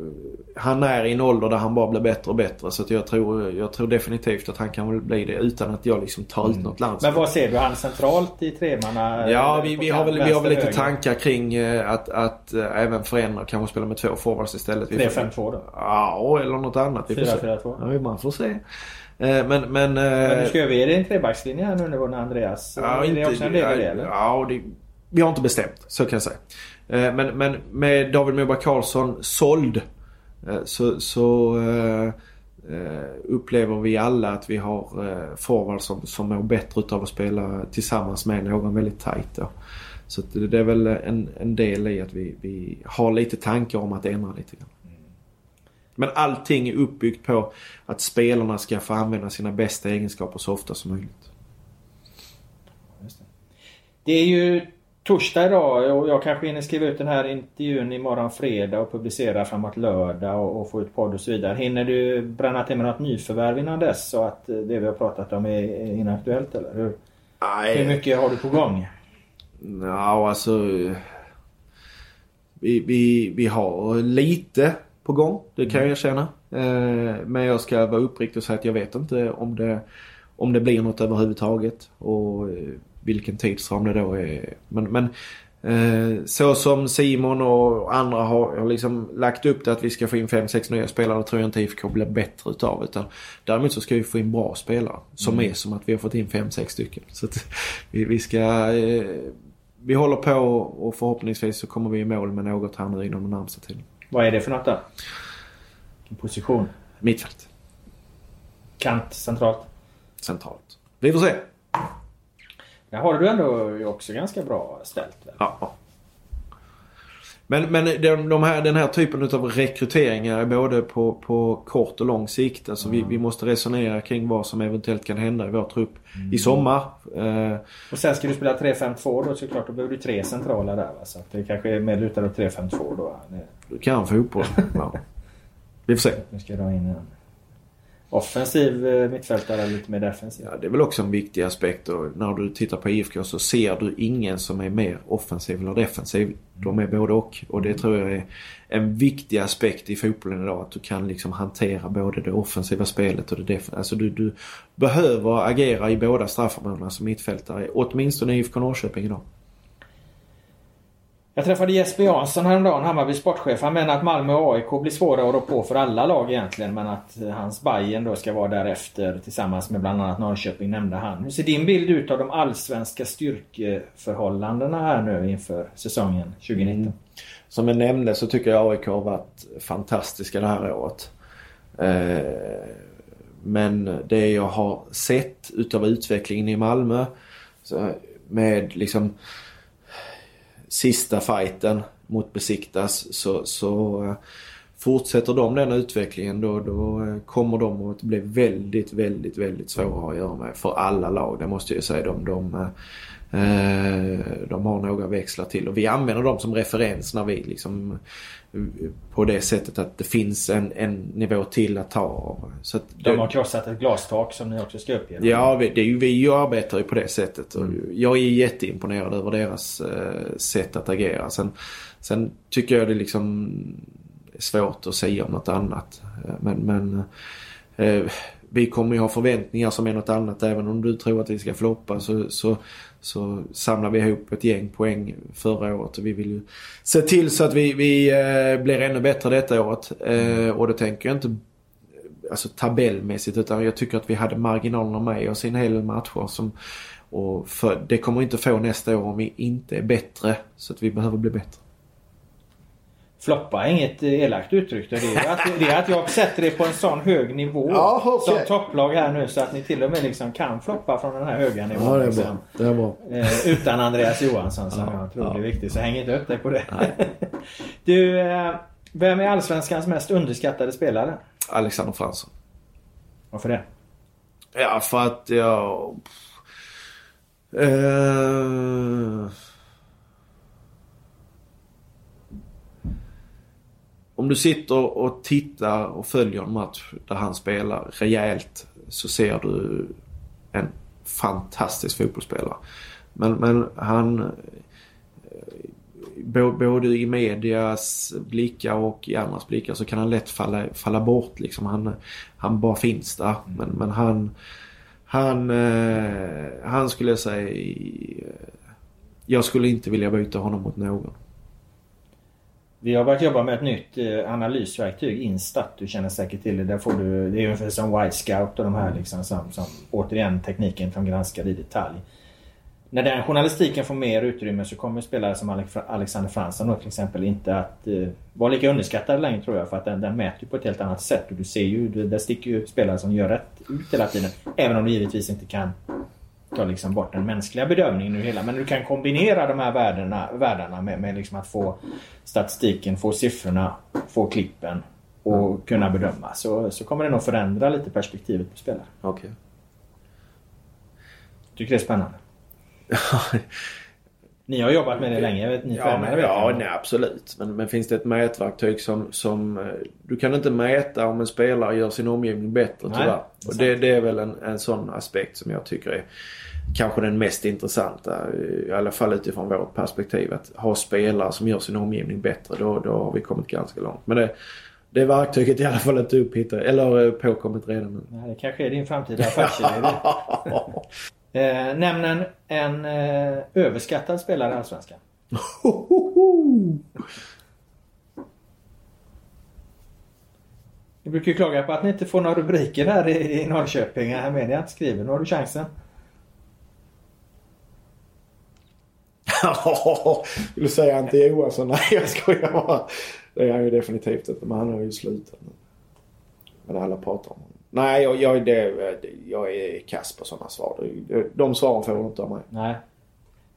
han är i en ålder där han bara blir bättre och bättre. Så jag, tror, jag tror definitivt att han kan bli det utan att jag liksom tar ut något landslag. Men vad ser du? Han centralt i tremanna? Ja, vi, vi, har väl, vi har väl lite tankar kring eh, att, att eh, även förändra. Kanske spela med två forwards istället. Vi får- 3-5-2 då? Ja, eller något annat. Vi får se. 4-4-2? Ja, man får se. Men, men... Men du ska över i en trebackslinje här nu när Andreas... Ja, är det också en del i det eller? Ja, det, vi har inte bestämt. Så kan jag säga. Eh, men, men med David Moberg Karlsson såld eh, så, så eh, upplever vi alla att vi har forwards som, som mår bättre utav att spela tillsammans med någon väldigt tajt. Då. Så det det är väl en, en del i att vi, vi har lite tankar om att ändra lite grann. Men allting är uppbyggt på att spelarna ska få använda sina bästa egenskaper så ofta som möjligt. Det är ju torsdag idag och jag kanske hinner skriva ut den här intervjun imorgon fredag och publicera framåt lördag och, och få ut podd och så vidare. Hinner du bränna till med något nyförvärv innan dess så att det vi har pratat om är, inaktuellt eller? Hur, Nej. hur mycket har du på gång? Ja, alltså... Vi, vi, vi har lite på gång, det kan jag erkänna. Eh, men jag ska vara uppriktig och säga att jag vet inte om det, om det blir något överhuvudtaget. Och eh, vilken tidsram det då är. Men, men eh, så som Simon och andra har, har liksom lagt upp det att vi ska få in 5-6 nya spelare. tror jag inte IFK blir bättre utav. Utan däremot så ska vi få in bra spelare. Som är som att vi har fått in 5-6 stycken. Så vi, vi ska... Eh, vi håller på och förhoppningsvis så kommer vi i mål med något här nu inom den närmsta tiden. Vad är det för något då? Position? Mittfält. Kant centralt? Centralt. Vi får se. Där har du ändå också ganska bra ställt. Väl? Ja. Men, men de, de här, den här typen av rekryteringar både på, på kort och lång sikt. Alltså vi, vi måste resonera kring vad som eventuellt kan hända i vår trupp i sommar. Eh, Och sen ska du spela 3-5-2 då såklart. Då behöver du tre centrala där va? Så det kanske är mer lutat åt 3-5-2 då. Det, du kan fotboll. Ja. Vi får se. nu ska jag dra in en offensiv eh, mittfältare eller lite mer defensiv. Ja, det är väl också en viktig aspekt. Och när du tittar på IFK så ser du ingen som är mer offensiv eller defensiv. De är både och. Och det tror jag är en viktig aspekt i fotbollen idag. Att du kan liksom hantera både det offensiva spelet och det defensiva. Alltså du, du behöver agera i båda straffområdena som mittfältare. Åtminstone i IFK Norrköping idag. Jag träffade Jesper Jansson häromdagen, Hammarby sportchef. Han menar att Malmö och AIK blir svåra att rå på för alla lag egentligen. Men att eh, hans Bayern då ska vara därefter tillsammans med bland annat Norrköping nämnde han. Hur ser din bild ut av de allsvenska styrkeförhållandena här nu inför säsongen 2019? Mm. Som jag nämnde så tycker jag AIK har varit fantastiska det här året. Eh, men det jag har sett utav utvecklingen i Malmö med liksom sista fighten mot Besiktas så, så eh, fortsätter de den utvecklingen då, då eh, kommer de att bli väldigt, väldigt, väldigt svåra att göra med för alla lag. Det måste jag säga. De, de, eh, de har några växlar till och vi använder dem som referens när vi liksom eh, på det sättet att det finns en, en nivå till att ta. Så att De har krossat ett glastak som ni också ska upp genom. Ja, vi, det är ju, vi arbetar ju på det sättet. Och Jag är jätteimponerad över deras eh, sätt att agera. Sen, sen tycker jag det liksom är svårt att säga om något annat. Eh, Men, men eh, vi kommer ju ha förväntningar som är något annat. Även om du tror att vi ska floppa så, så, så samlade vi ihop ett gäng poäng förra året. Och vi vill ju se till så att vi, vi eh, blir ännu bättre detta året. Mm. och då tänker jag inte alltså tabellmässigt utan jag tycker att vi hade marginalerna med oss i en hel del matcher. Som, och för, det kommer vi inte få nästa år om vi inte är bättre. Så att vi behöver bli bättre. Floppa är inget elakt uttryck. Det är, att, det är att jag sätter det på en sån hög nivå Ja, okej. som topplag här nu så att ni till och med liksom kan floppa från den här höga nivån. liksom. Det är bra. Eh, utan Andreas Johansson som Ja, jag tror ja. är viktig. Så häng inte upp dig på det. du, eh, vem är Allsvenskans mest underskattade spelare? Alexander Fransson. Varför det? Ja, för att jag... Eh, om du sitter och tittar och följer en match där han spelar rejält så ser du en fantastisk fotbollsspelare. Men, men han... Eh, både i medias blickar och i andras blickar så kan han lätt falla, falla bort. Liksom. Han, han bara finns där. Men, men han... Han, eh, han skulle jag säga... Eh, jag skulle inte vilja byta honom mot någon. Vi har börjat jobba med ett nytt eh, analysverktyg, Instat. Du känner säkert till det. Där får du, det är ungefär som White Scout och de här liksom, som, som återigen tekniken som granskar i detalj. När den journalistiken får mer utrymme så kommer spelare som Alexander Fransson till exempel inte att eh, vara lika underskattade längre tror jag. För att den, den mäter ju på ett helt annat sätt. Och du ser ju, där sticker ju spelare som gör rätt ut hela tiden. Även om du givetvis inte kan ta liksom bort den mänskliga bedömningen ur hela. Men du kan kombinera de här värdena, världarna med, med liksom att få statistiken, få siffrorna, få klippen och kunna bedöma. Så, så kommer det nog förändra lite perspektivet på spelare. Okej. Tycker det är spännande. Ni har jobbat med det länge, jag vet, ni Ja, men, ja nej, absolut. Men, men finns det ett mätverktyg som, som... eh, Du kan inte mäta om en spelare gör sin omgivning bättre Nej, tyvärr. Och det, det är väl en, en sån aspekt som jag tycker är kanske den mest intressanta. I alla fall utifrån vårt perspektiv. Att ha spelare som gör sin omgivning bättre. Då, då har vi kommit ganska långt. Men det, det verktyget är i alla fall inte upphittat, eller eh, påkommit redan nu. Nej, det kanske är din framtida affärsidé. eh, nämn en, en eh, överskattad spelare i Allsvenskan. Ni brukar ju klaga på att ni inte får några rubriker här i, i Norrköping. Här media inte skriver. Nu har du chansen. Vill du säga Ante Johansson? Nej jag skojar bara. Det är han ju definitivt inte. Men han har ju slutat nu. Men alla pratar om honom. Nej jag, jag, det, jag är kass på sådana svar. De, svaren får du inte av mig. Nej,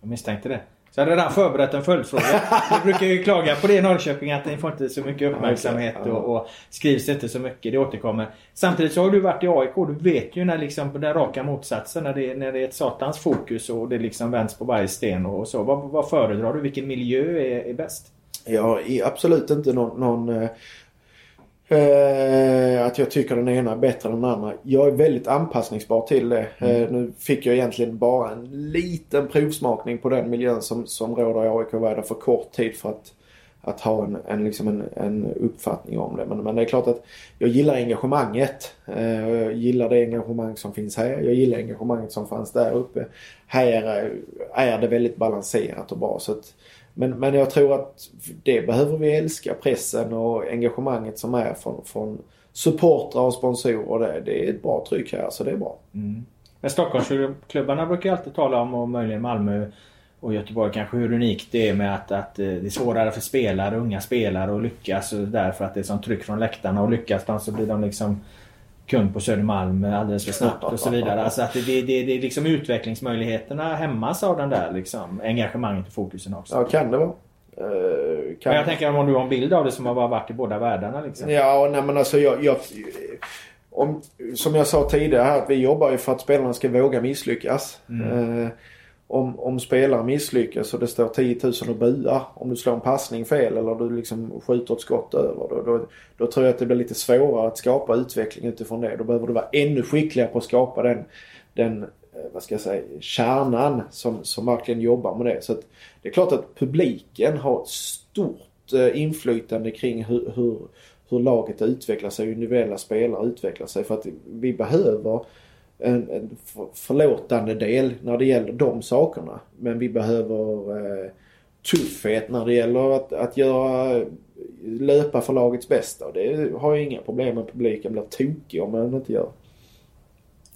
jag misstänkte det. Så jag hade redan förberett en följdfråga. Ni brukar ju klaga på det i Norrköping att ni får inte så mycket uppmärksamhet och, och skrivs inte så mycket. Det återkommer. Samtidigt så har du varit i AIK. Du vet ju när liksom den raka motsatsen. När det, när det är ett satans fokus och det liksom vänds på varje sten och så. Vad, vad föredrar du? Vilken miljö är, är bäst? Jag är absolut inte någon... någon eh, eh, att jag tycker den ena är bättre än den andra. Jag är väldigt anpassningsbar till det. Eh, nu fick jag egentligen bara en liten provsmakning på den miljön som, som råder i AIK Världen för kort tid för att, att ha en, en, liksom en, en uppfattning om det. Men, men det är klart att jag gillar engagemanget. Eh, jag gillar det engagemang som finns här. Jag gillar engagemanget som fanns där uppe. Här är, är det väldigt balanserat och bra. Så att, men, men jag tror att det behöver vi älska. Pressen och engagemanget som är från, från supportrar och sponsorer. Det, det är ett bra tryck här så det är bra. Mm. Men Stockholmsklubbarna brukar ju alltid tala om, och möjligen Malmö och Göteborg kanske, hur unikt det är med att, att eh, det är svårare för spelare, unga spelare att lyckas därför att det är sånt tryck från läktarna och lyckas de så blir de liksom kund på Södermalm alldeles för snabbt och så vidare. Alltså att det, det, det, det är liksom utvecklingsmöjligheterna hämmas av den där liksom engagemanget och fokusen också. Ja, kan det vara. Eh, kan Men jag tänker om du har en bild av det som har varit i båda världarna liksom. Ja, nej men alltså jag... jag om, som jag sa tidigare här att vi jobbar ju för att spelarna ska våga misslyckas. Eh, om, om spelare misslyckas och det står 10 000 och buar om du slår en passning fel eller du liksom skjuter ett skott över. Då, då, då tror jag att det blir lite svårare att skapa utveckling utifrån det. Då behöver du vara ännu skickligare på att skapa den, den eh, vad ska jag säga, kärnan som, som verkligen jobbar med det. Så att det är klart att publiken har stort eh, inflytande kring hur, hur, hur laget utvecklar sig, hur individuella spelare utvecklar sig. För att vi behöver en, en för- förlåtande del när det gäller de sakerna. Men vi behöver eh, tuffhet när det gäller att, att göra löpa för lagets bästa. Och det har jag inga problem med. Publiken blir tokig om man inte gör.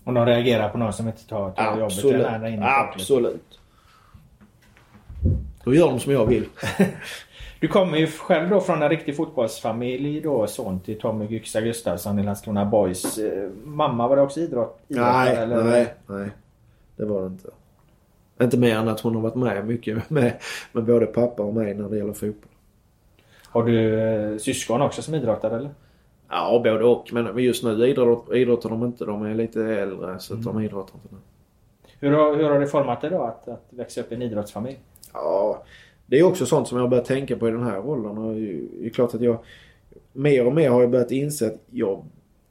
Om de reagerar på någon som inte tar, tar jobbet Absolut. folket. Absolut. Då gör de som jag vill. Du kommer ju själv då från en riktig fotbollsfamilj då, son till Tommy Gyxa Gustafsson i Landskrona Boys. Eh, Mamma var det också idrott? idrottare, Nej, eller? nej, nej. Det var det inte. Inte mer än att hon har varit med mycket med, med både pappa och mig när det gäller fotboll. Har du eh, syskon också som idrottare eller? Ja, både och. Men just nu idrott, idrottar de inte. De är lite äldre så att de idrottar inte nu. Hur har, hur har det format dig då att, att växa upp i en idrottsfamilj? Ja, det är också sånt som jag har börjat tänka på i den här rollen Och det är klart att jag mer och mer har jag börjat inse att jag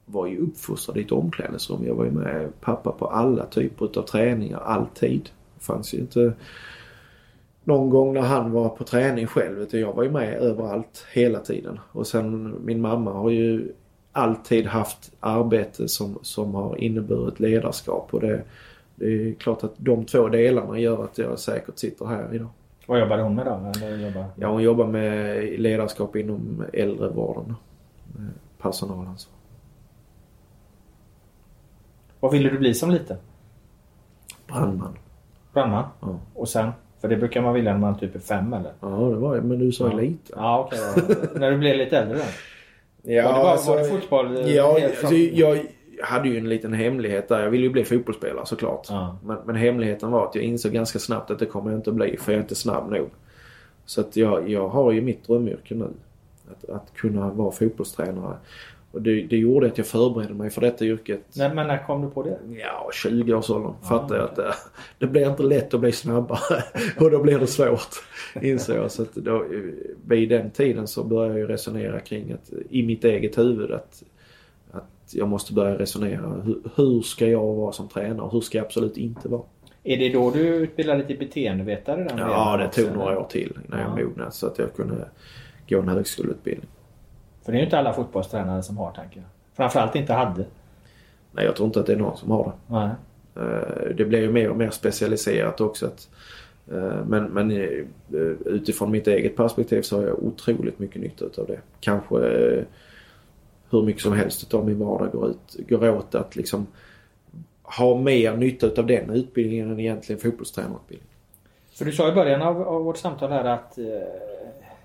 var ju uppfostrad i ett omklädningsrum. Jag var ju med pappa på alla typer utav träningar, alltid. Det fanns ju inte någon gång när han var på träning själv. Utan jag var ju med överallt hela tiden. Och sen min mamma har ju alltid haft arbete som, som har inneburit ledarskap. Och det, det är klart att de två delarna gör att jag säkert sitter här idag. Vad jobbade hon med då? Eller jobbar... Ja, hon jobbar med ledarskap inom äldrevården. Personalansvar. Vad ville du bli som liten? Brandman. Brandman? Ja. Och sen? För det brukar man vilja när man typ är fem eller? Ja, det var jag. Men du sa Ja. lite. Ja okej. då. när du blev lite äldre då? Ja, var, det bara, alltså, var det fotboll? eh, Ja, alltså, jag hade ju en liten hemlighet där. Jag ville ju bli fotbollsspelare såklart. Ja. Men, men hemligheten var att jag insåg ganska snabbt att det kommer jag inte att bli för jag är inte snabb nog. Så att jag, jag har ju mitt drömyrke nu. Att, att kunna vara fotbollstränare. Och det, det gjorde att jag förberedde mig för detta yrket. Nej, men när kom du på det? Ja, 20-årsåldern Ja, fattade jag att det, det blir inte lätt att bli snabbare. och då blir det svårt, insåg jag. Så att då, vid den tiden så började jag resonera kring att i mitt eget huvud att jag måste börja resonera. Hur, hur ska jag vara som tränare? Hur ska jag absolut inte vara? Är det då du utbildade till beteendevetare? Den Ja, det tog några eller? år till innan jag Ja. mognade så att jag kunde gå en högskoleutbildning. För det är ju inte alla fotbollstränare som har tänker jag. Framförallt inte hade. Nej, jag tror inte att det är någon som har det. Nej. Eh, Det blir ju mer och mer specialiserat också. Att, eh, men, men eh, utifrån mitt eget perspektiv så har jag otroligt mycket nytta utav det. Kanske hur mycket som helst utav min vardag går, ut, går åt att liksom ha mer nytta utav den utbildningen än egentligen fotbollstränarutbildning. För du sa i början av, av vårt samtal här att eh,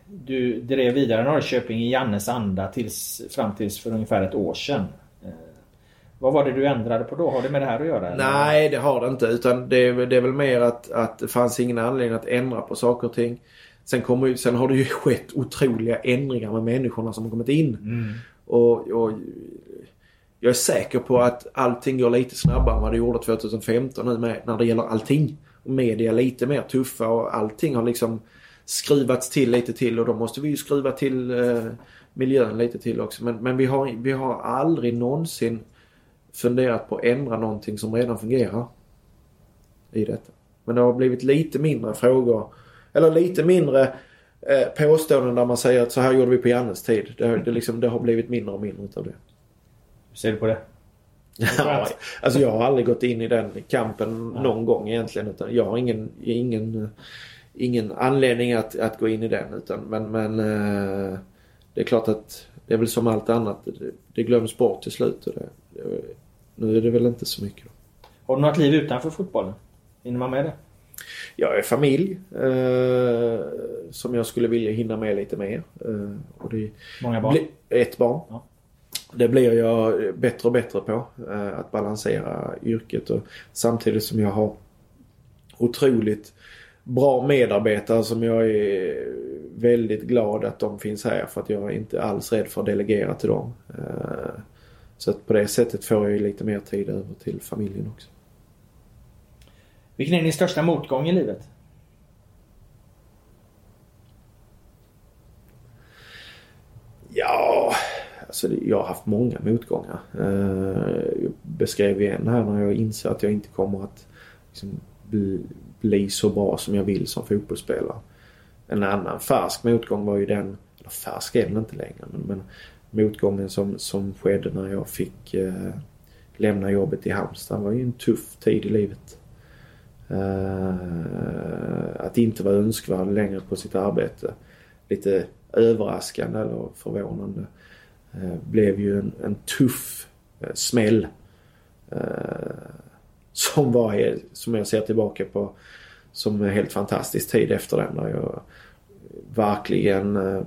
du drev vidare Norrköping i Jannes anda tills, fram tills för ungefär ett år sedan. Eh, vad var det du ändrade på då? Har det med det här att göra? eller? Nej, det har det inte. Utan det är, det är väl mer att, att det fanns ingen anledning att ändra på saker och ting. Sen, kommer, sen har det ju skett otroliga ändringar med människorna som har kommit in. Mm. Och, och jag är säker på att allting går lite snabbare än vad det gjorde 2015 nu med, när det gäller allting. Och media är lite mer tuffa och allting har liksom skruvats till lite till och då måste vi ju skruva till eh, miljön lite till också. Men, men vi, har, vi har aldrig någonsin funderat på att ändra någonting som redan fungerar i detta. Men det har blivit lite mindre frågor, eller lite mindre eh, påståenden där man säger att så här gjorde vi på Jannes tid. Det, det, liksom, det har blivit mindre och mindre utav det. Hur ser du på det? Ja, alltså jag har aldrig gått in i den kampen någon gång egentligen. Utan jag har ingen, ingen, ingen anledning att, att gå in i den. Utan, men men eh, det är klart att det är väl som allt annat. Det, det glöms bort till slut. Och det, nu är det väl inte så mycket. Har du något liv utanför fotbollen? Hinner man med det? Jag är familj eh, som jag skulle vilja hinna med lite mer. Eh, och det, Många barn? Ett barn. Ja. Det blir jag bättre och bättre på. eh, Att balansera yrket och samtidigt som jag har otroligt bra medarbetare som jag är väldigt glad att de finns här för att jag är inte alls rädd för att delegera till dem. Eh, Så att på det sättet får jag lite mer tid över till familjen också. Vilken är din största motgång i livet? Ja, alltså jag har haft många motgångar. Eh, jag beskrev ju en här när jag inser att jag inte kommer att liksom, bli, bli så bra som jag vill som fotbollsspelare. En annan färsk motgång var ju den, eller färsk är den inte längre, men, men motgången som, som skedde när jag fick eh, lämna jobbet i Halmstad var ju en tuff tid i livet. Eh, att inte vara önskvärd längre på sitt arbete. Lite överraskande eller förvånande. Eh, blev ju en, en tuff eh, smäll. Eh, som var, som jag ser tillbaka på som en helt fantastisk tid efter den. Där jag verkligen eh,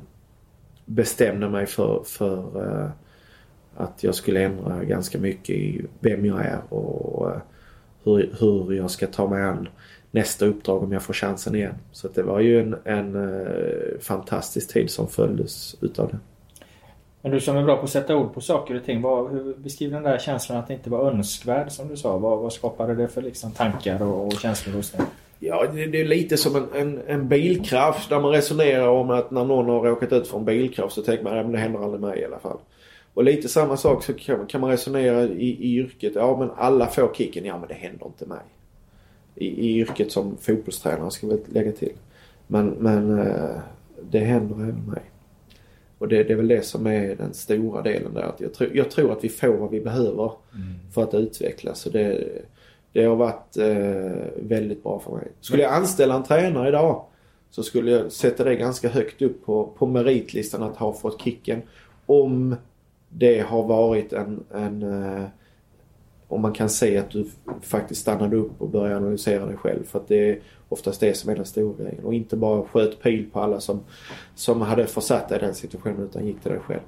bestämde mig för, för eh, att jag skulle ändra ganska mycket i vem jag är och eh, hur, hur jag ska ta mig an nästa uppdrag om jag får chansen igen. Så det var ju en, en eh, fantastisk tid som följdes utav det. Men du som är bra på att sätta ord på saker och ting. Vad, hur, beskriv den där känslan att det inte var önskvärd som du sa. Vad, vad skapade det för liksom, tankar och, och känslor hos dig? Ja, det, det är lite som en, en, en bilkrasch där man resonerar om att när någon har råkat ut för en bilkrasch så tänker man att det händer aldrig mig i alla fall. Och lite samma sak så kan, kan man resonera i, i yrket. Ja men alla får kicken. Ja men det händer inte mig. I, i yrket som fotbollstränare ska vi lägga till. Men, men eh, det händer även mig. Och det, det, är väl det som är den stora delen där. Att jag, tro, jag tror att vi får vad vi behöver mm. för att utvecklas. Och det, det har varit eh, väldigt bra för mig. Skulle jag anställa en tränare idag så skulle jag sätta det ganska högt upp på, på meritlistan att ha fått kicken. Om det har varit en, en eh, om man kan se att du faktiskt stannade upp och började analysera dig själv. För att det är oftast det som är den stora grejen. Och inte bara sköt pil på alla som, som hade försatt dig i den situationen utan gick till dig själv.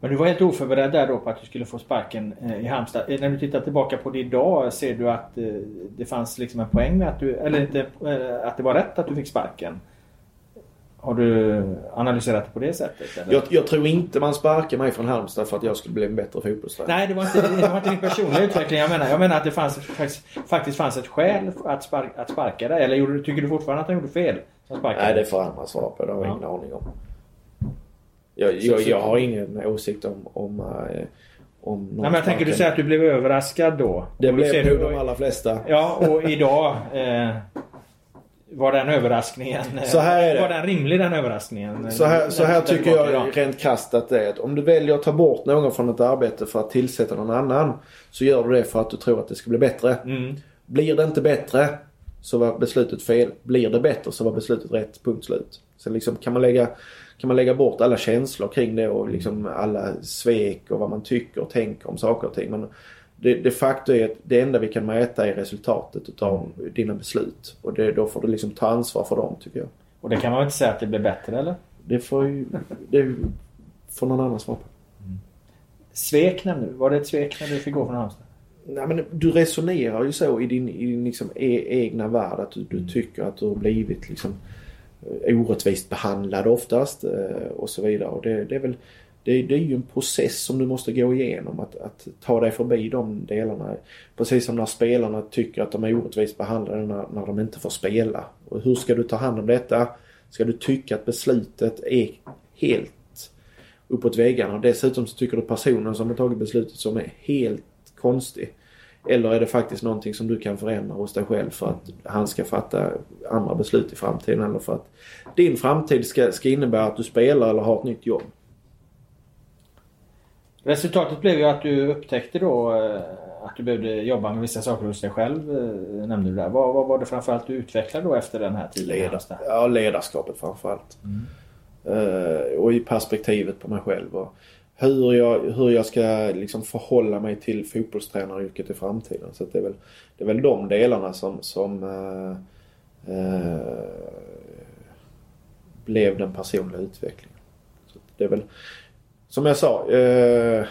Men du var helt oförberedd där då på att du skulle få sparken eh, i Halmstad. Eh, när du tittar tillbaka på det idag, ser du att eh, det fanns liksom en poäng med att du, eller inte, att det var rätt att du fick sparken? Har du analyserat det på det sättet? Jag, jag, tror inte man sparkar mig från Halmstad för att jag skulle bli en bättre fotbollstränare. Nej, det var, inte, det var inte din personliga utveckling jag menar. Jag menar att det fanns, faktiskt, faktiskt fanns ett skäl att, spark, att sparka dig. Eller gjorde, tycker du fortfarande att han gjorde fel? Nej, det får andra svara på. Det har jag ja. ingen aning om. Jag, jag, jag, har ingen åsikt om, om, eh, om Nej, men jag tänker du säger att du blev överraskad då. Det blev nog de allra flesta. Ja, och idag eh, var den överraskningen så här är det. Var den rimlig den överraskningen? Så här, så här tycker jag rent krasst att det är. Att om du väljer att ta bort någon från ett arbete för att tillsätta någon annan. Så gör du det för att du tror att det ska bli bättre. Mm. Blir det inte bättre så var beslutet fel. Blir det bättre så var beslutet rätt. Punkt slut. Sen liksom kan man lägga kan man lägga bort alla känslor kring det och liksom alla svek och vad man tycker och tänker om saker och ting. Men det, de facto är att det enda vi kan mäta är resultatet utav dina beslut. Och det, då får du liksom ta ansvar för dem tycker jag. Och det kan man väl inte säga att det blir bättre eller? Det får ju... Det får någon annan svara på. Mm. Svek nämnde du. Var det ett svek när du fick gå från Halmstad? Nej men du resonerar ju så i din, i din liksom e egna värld att du, du mm. tycker att du har blivit liksom eh, orättvist behandlad oftast eh, och så vidare. Och det, det är väl det, det, är ju en process som du måste gå igenom att, att ta dig förbi de delarna. Precis som när spelarna tycker att de är orättvist behandlade när, när de inte får spela. Och hur ska du ta hand om detta? Ska du tycka att beslutet är helt uppåt väggarna och dessutom så tycker du personen som har tagit beslutet som är helt konstig. Eller är det faktiskt någonting som du kan förändra hos dig själv för att han ska fatta andra beslut i framtiden eller för att din framtid ska, ska innebära att du spelar eller har ett nytt jobb. Resultatet blev ju att du upptäckte då eh, att du behövde jobba med vissa saker hos dig själv, eh, nämnde du där. Vad, vad var det framförallt du utvecklade då efter den här tiden? Leder, ja, ledarskapet framförallt. Mm. Uh, och i perspektivet på mig själv. Och hur, jag, hur jag ska liksom förhålla mig till fotbollstränaryrket i framtiden. Så det, är väl, det är väl de delarna som, som uh, uh, blev den personliga utvecklingen. Så det är väl som jag sa. Eh,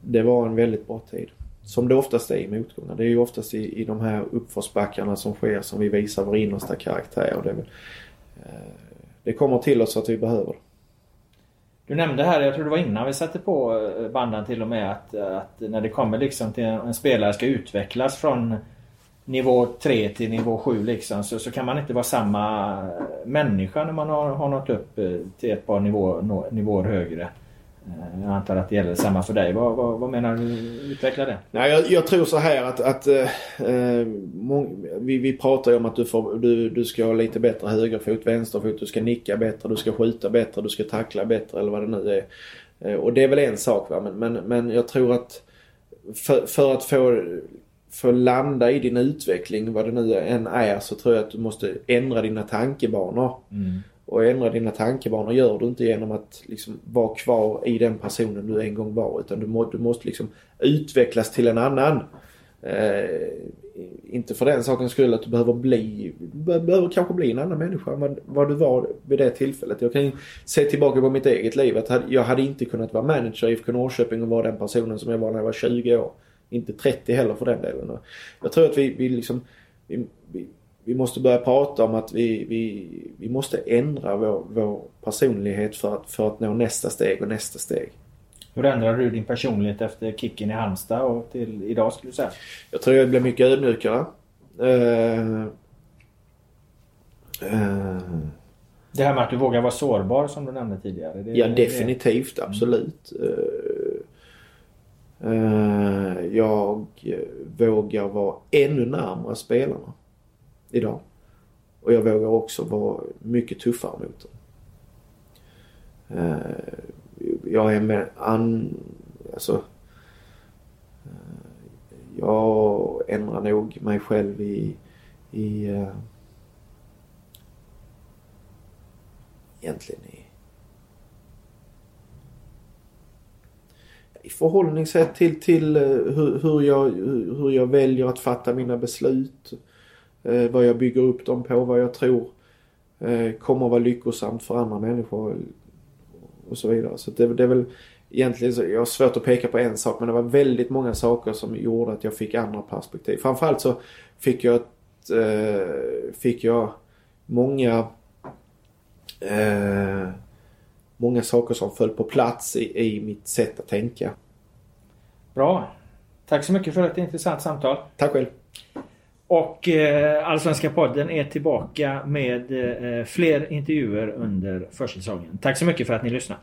det var en väldigt bra tid. Som det oftast är i motgångar. Det är ju oftast i, i de här uppförsbackarna som sker som vi visar vår innersta karaktär. Och det, eh, det kommer till oss att vi behöver det. Du nämnde här, jag tror det var innan vi satte på eh, banden till och med att, att när det kommer liksom till en spelare ska utvecklas från nivå 3 till nivå 7 liksom så, så kan man inte vara samma människa när man har, har nått upp eh, till ett par nivå, nivåer högre. Eh, jag antar att det gäller samma för dig. Vad, vad, vad menar du? Utveckla det. Nej, jag, jag tror så här att, att äh, mång, vi, vi pratar ju om att du, får, du, du ska ha lite bättre högerfot, vänsterfot, du ska nicka bättre, du ska skjuta bättre, du ska tackla bättre eller vad det nu är. Och det är väl en sak va? Men, men, men jag tror att för, för att få för att landa i din utveckling, vad det nu än är, så tror jag att du måste ändra dina tankebanor. Mm. Och ändra dina tankebanor gör du inte genom att liksom vara kvar i den personen du en gång var. Utan du, må, du måste liksom utvecklas till en annan. Eh, inte för den sakens skull att du behöver bli, behöver kanske bli en annan människa än vad, vad, du var vid det tillfället. Jag kan se tillbaka på mitt eget liv att jag hade inte kunnat vara manager i IFK Norrköping och vara den personen som jag var när jag var 20 år. Inte 30 heller för den delen. Jag tror att vi, vi liksom vi, vi, vi måste börja prata om att vi, vi, vi måste ändra vår, vår personlighet för att, för att nå nästa steg och nästa steg. Hur ändrade du din personlighet efter kicken i Halmstad och till idag skulle du säga? Jag tror jag blev mycket ödmjukare. Uh, uh, Det här med att du vågar vara sårbar som du nämnde tidigare. Det, ja definitivt, det... absolut. Uh, Eh, jag eh, vågar vara ännu närmare spelarna idag. Och jag vågar också vara mycket tuffare mot dem. Eh, jag är med an... Alltså... jag ändrar nog mig själv i... i egentligen i, i förhållningssätt till, till eh, hur, hur, jag, hur jag väljer att fatta mina beslut. Eh, vad jag bygger upp dem på, vad jag tror eh, kommer att vara lyckosamt för andra människor och så vidare. Så det, det är väl egentligen, så, jag har svårt att peka på en sak men det var väldigt många saker som gjorde att jag fick andra perspektiv. Framförallt så fick jag, ett, eh, fick jag många eh, många saker som föll på plats i, i mitt sätt att tänka. Bra. Tack så mycket för ett intressant samtal. Tack själv. Och eh, Allsvenska podden är tillbaka med eh, fler intervjuer under försäsongen. Tack så mycket för att ni lyssnade.